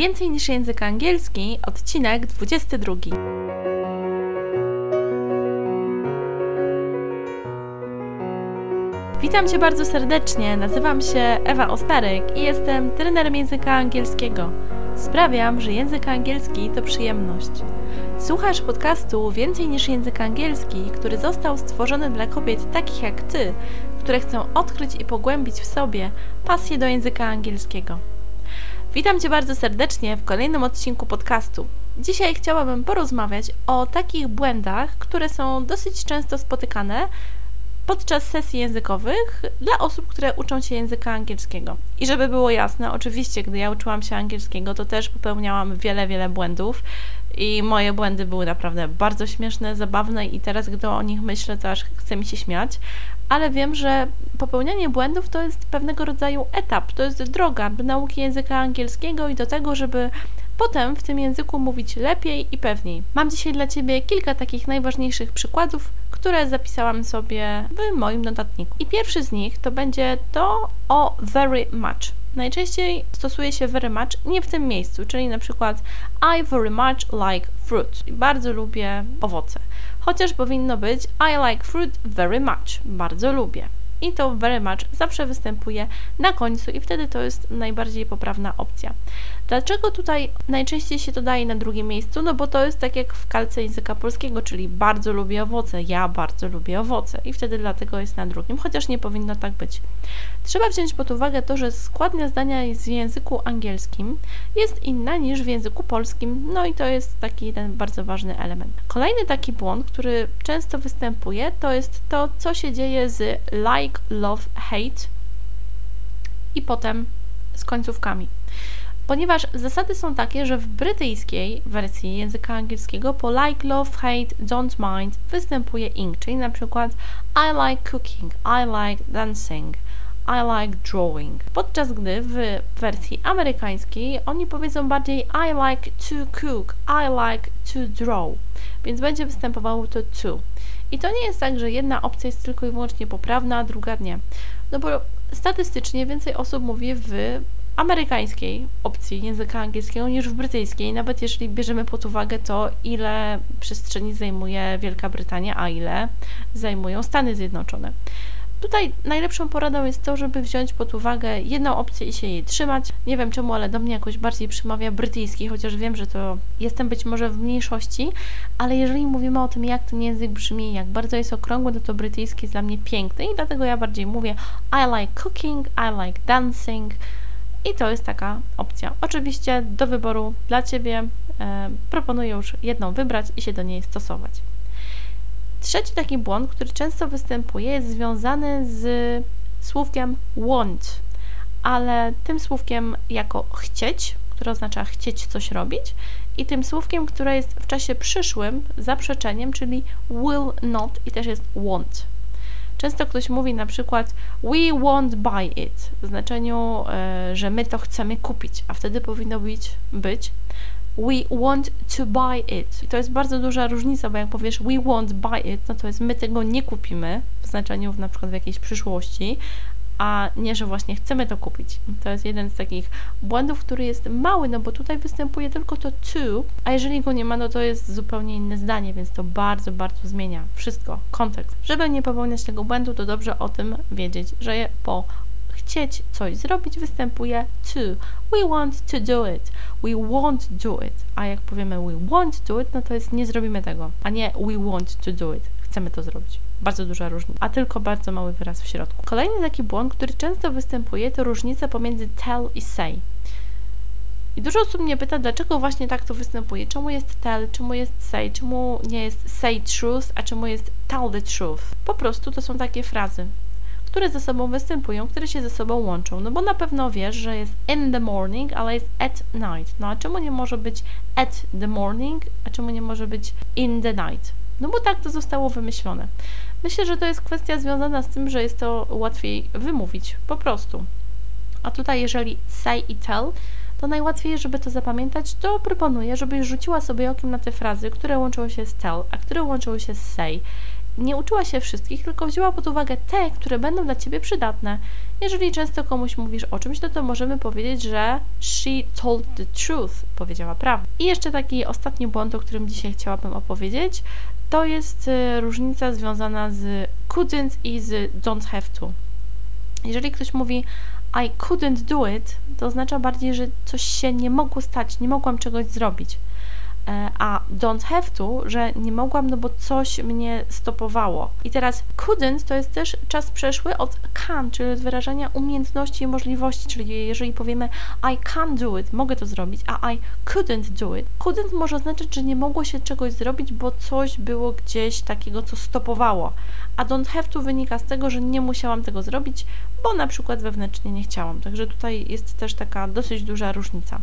Więcej niż język angielski, odcinek 22. Witam Cię bardzo serdecznie. Nazywam się Ewa Ostaryk i jestem trenerem języka angielskiego. Sprawiam, że język angielski to przyjemność. Słuchasz podcastu Więcej niż język angielski, który został stworzony dla kobiet takich jak Ty, które chcą odkryć i pogłębić w sobie pasję do języka angielskiego. Witam Cię bardzo serdecznie w kolejnym odcinku podcastu. Dzisiaj chciałabym porozmawiać o takich błędach, które są dosyć często spotykane podczas sesji językowych dla osób, które uczą się języka angielskiego. I żeby było jasne, oczywiście, gdy ja uczyłam się angielskiego, to też popełniałam wiele, wiele błędów. I moje błędy były naprawdę bardzo śmieszne, zabawne, i teraz, gdy o nich myślę, to aż chce mi się śmiać. Ale wiem, że popełnianie błędów to jest pewnego rodzaju etap, to jest droga do nauki języka angielskiego i do tego, żeby potem w tym języku mówić lepiej i pewniej. Mam dzisiaj dla Ciebie kilka takich najważniejszych przykładów, które zapisałam sobie w moim notatniku. I pierwszy z nich to będzie to o very much. Najczęściej stosuje się very much nie w tym miejscu, czyli na przykład I very much like fruit. Bardzo lubię owoce. Chociaż powinno być I like fruit very much. Bardzo lubię i to very much zawsze występuje na końcu i wtedy to jest najbardziej poprawna opcja. Dlaczego tutaj najczęściej się to daje na drugim miejscu? No bo to jest tak jak w kalce języka polskiego, czyli bardzo lubię owoce, ja bardzo lubię owoce i wtedy dlatego jest na drugim, chociaż nie powinno tak być. Trzeba wziąć pod uwagę to, że składnia zdania w języku angielskim jest inna niż w języku polskim, no i to jest taki ten bardzo ważny element. Kolejny taki błąd, który często występuje, to jest to, co się dzieje z like, love, hate i potem z końcówkami ponieważ zasady są takie, że w brytyjskiej wersji języka angielskiego po like, love, hate, don't mind występuje ing, czyli na przykład I like cooking, I like dancing, I like drawing. Podczas gdy w wersji amerykańskiej oni powiedzą bardziej I like to cook, I like to draw, więc będzie występowało to to. I to nie jest tak, że jedna opcja jest tylko i wyłącznie poprawna, a druga nie. No bo statystycznie więcej osób mówi w amerykańskiej opcji języka angielskiego niż w brytyjskiej, nawet jeżeli bierzemy pod uwagę to, ile przestrzeni zajmuje Wielka Brytania, a ile zajmują Stany Zjednoczone. Tutaj najlepszą poradą jest to, żeby wziąć pod uwagę jedną opcję i się jej trzymać. Nie wiem czemu, ale do mnie jakoś bardziej przemawia brytyjski, chociaż wiem, że to jestem być może w mniejszości, ale jeżeli mówimy o tym, jak ten język brzmi, jak bardzo jest okrągły, to to brytyjski jest dla mnie piękny i dlatego ja bardziej mówię I like cooking, I like dancing, i to jest taka opcja. Oczywiście do wyboru dla Ciebie e, proponuję już jedną wybrać i się do niej stosować. Trzeci taki błąd, który często występuje, jest związany z słówkiem want, ale tym słówkiem jako chcieć, które oznacza chcieć coś robić, i tym słówkiem, które jest w czasie przyszłym zaprzeczeniem, czyli will not i też jest want. Często ktoś mówi na przykład we won't buy it w znaczeniu, e, że my to chcemy kupić, a wtedy powinno być, być we want to buy it. I to jest bardzo duża różnica, bo jak powiesz we won't buy it, no to jest my tego nie kupimy w znaczeniu na przykład w jakiejś przyszłości, a nie, że właśnie chcemy to kupić. To jest jeden z takich błędów, który jest mały, no bo tutaj występuje tylko to to, a jeżeli go nie ma, no to jest zupełnie inne zdanie, więc to bardzo, bardzo zmienia wszystko, kontekst. Żeby nie popełniać tego błędu, to dobrze o tym wiedzieć, że po chcieć coś zrobić występuje to. We want to do it. We won't do it. A jak powiemy we won't do it, no to jest nie zrobimy tego, a nie we want to do it. Chcemy to zrobić bardzo duża różnica, a tylko bardzo mały wyraz w środku. Kolejny taki błąd, który często występuje, to różnica pomiędzy tell i say. I dużo osób mnie pyta, dlaczego właśnie tak to występuje. Czemu jest tell, czemu jest say, czemu nie jest say truth, a czemu jest tell the truth. Po prostu to są takie frazy, które ze sobą występują, które się ze sobą łączą. No bo na pewno wiesz, że jest in the morning, ale jest at night. No a czemu nie może być at the morning, a czemu nie może być in the night? No bo tak to zostało wymyślone. Myślę, że to jest kwestia związana z tym, że jest to łatwiej wymówić, po prostu. A tutaj, jeżeli say i tell, to najłatwiej, żeby to zapamiętać, to proponuję, żebyś rzuciła sobie okiem na te frazy, które łączą się z tell, a które łączą się z say nie uczyła się wszystkich, tylko wzięła pod uwagę te, które będą dla ciebie przydatne. Jeżeli często komuś mówisz o czymś, no to możemy powiedzieć, że she told the truth, powiedziała prawdę. I jeszcze taki ostatni błąd, o którym dzisiaj chciałabym opowiedzieć, to jest y, różnica związana z couldn't i z don't have to. Jeżeli ktoś mówi I couldn't do it, to oznacza bardziej, że coś się nie mogło stać, nie mogłam czegoś zrobić. E, a don't have to, że nie mogłam, no bo coś mnie stopowało. I teraz couldn't to jest też czas przeszły od can, czyli od wyrażania umiejętności i możliwości, czyli jeżeli powiemy I can do it, mogę to zrobić, a I couldn't do it. Couldn't może oznaczać, że nie mogło się czegoś zrobić, bo coś było gdzieś takiego, co stopowało. A don't have to wynika z tego, że nie musiałam tego zrobić, bo na przykład wewnętrznie nie chciałam. Także tutaj jest też taka dosyć duża różnica.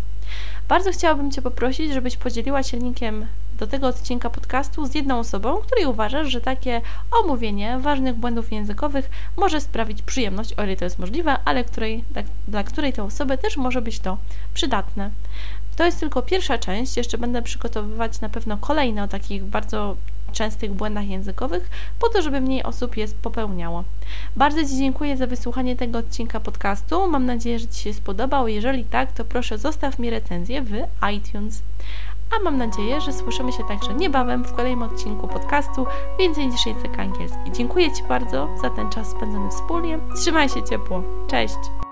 Bardzo chciałabym Cię poprosić, żebyś podzieliła się linkiem do tego odcinka podcastu z jedną osobą, której uważasz, że takie omówienie ważnych błędów językowych może sprawić przyjemność, o ile to jest możliwe, ale której, dla, dla której tej osoby też może być to przydatne. To jest tylko pierwsza część, jeszcze będę przygotowywać na pewno kolejne o takich bardzo częstych błędach językowych, po to, żeby mniej osób je popełniało. Bardzo Ci dziękuję za wysłuchanie tego odcinka podcastu. Mam nadzieję, że Ci się spodobał. Jeżeli tak, to proszę zostaw mi recenzję w iTunes. A mam nadzieję, że słyszymy się także niebawem w kolejnym odcinku podcastu Więcej niż język angielski. Dziękuję Ci bardzo za ten czas spędzony wspólnie. Trzymaj się ciepło. Cześć!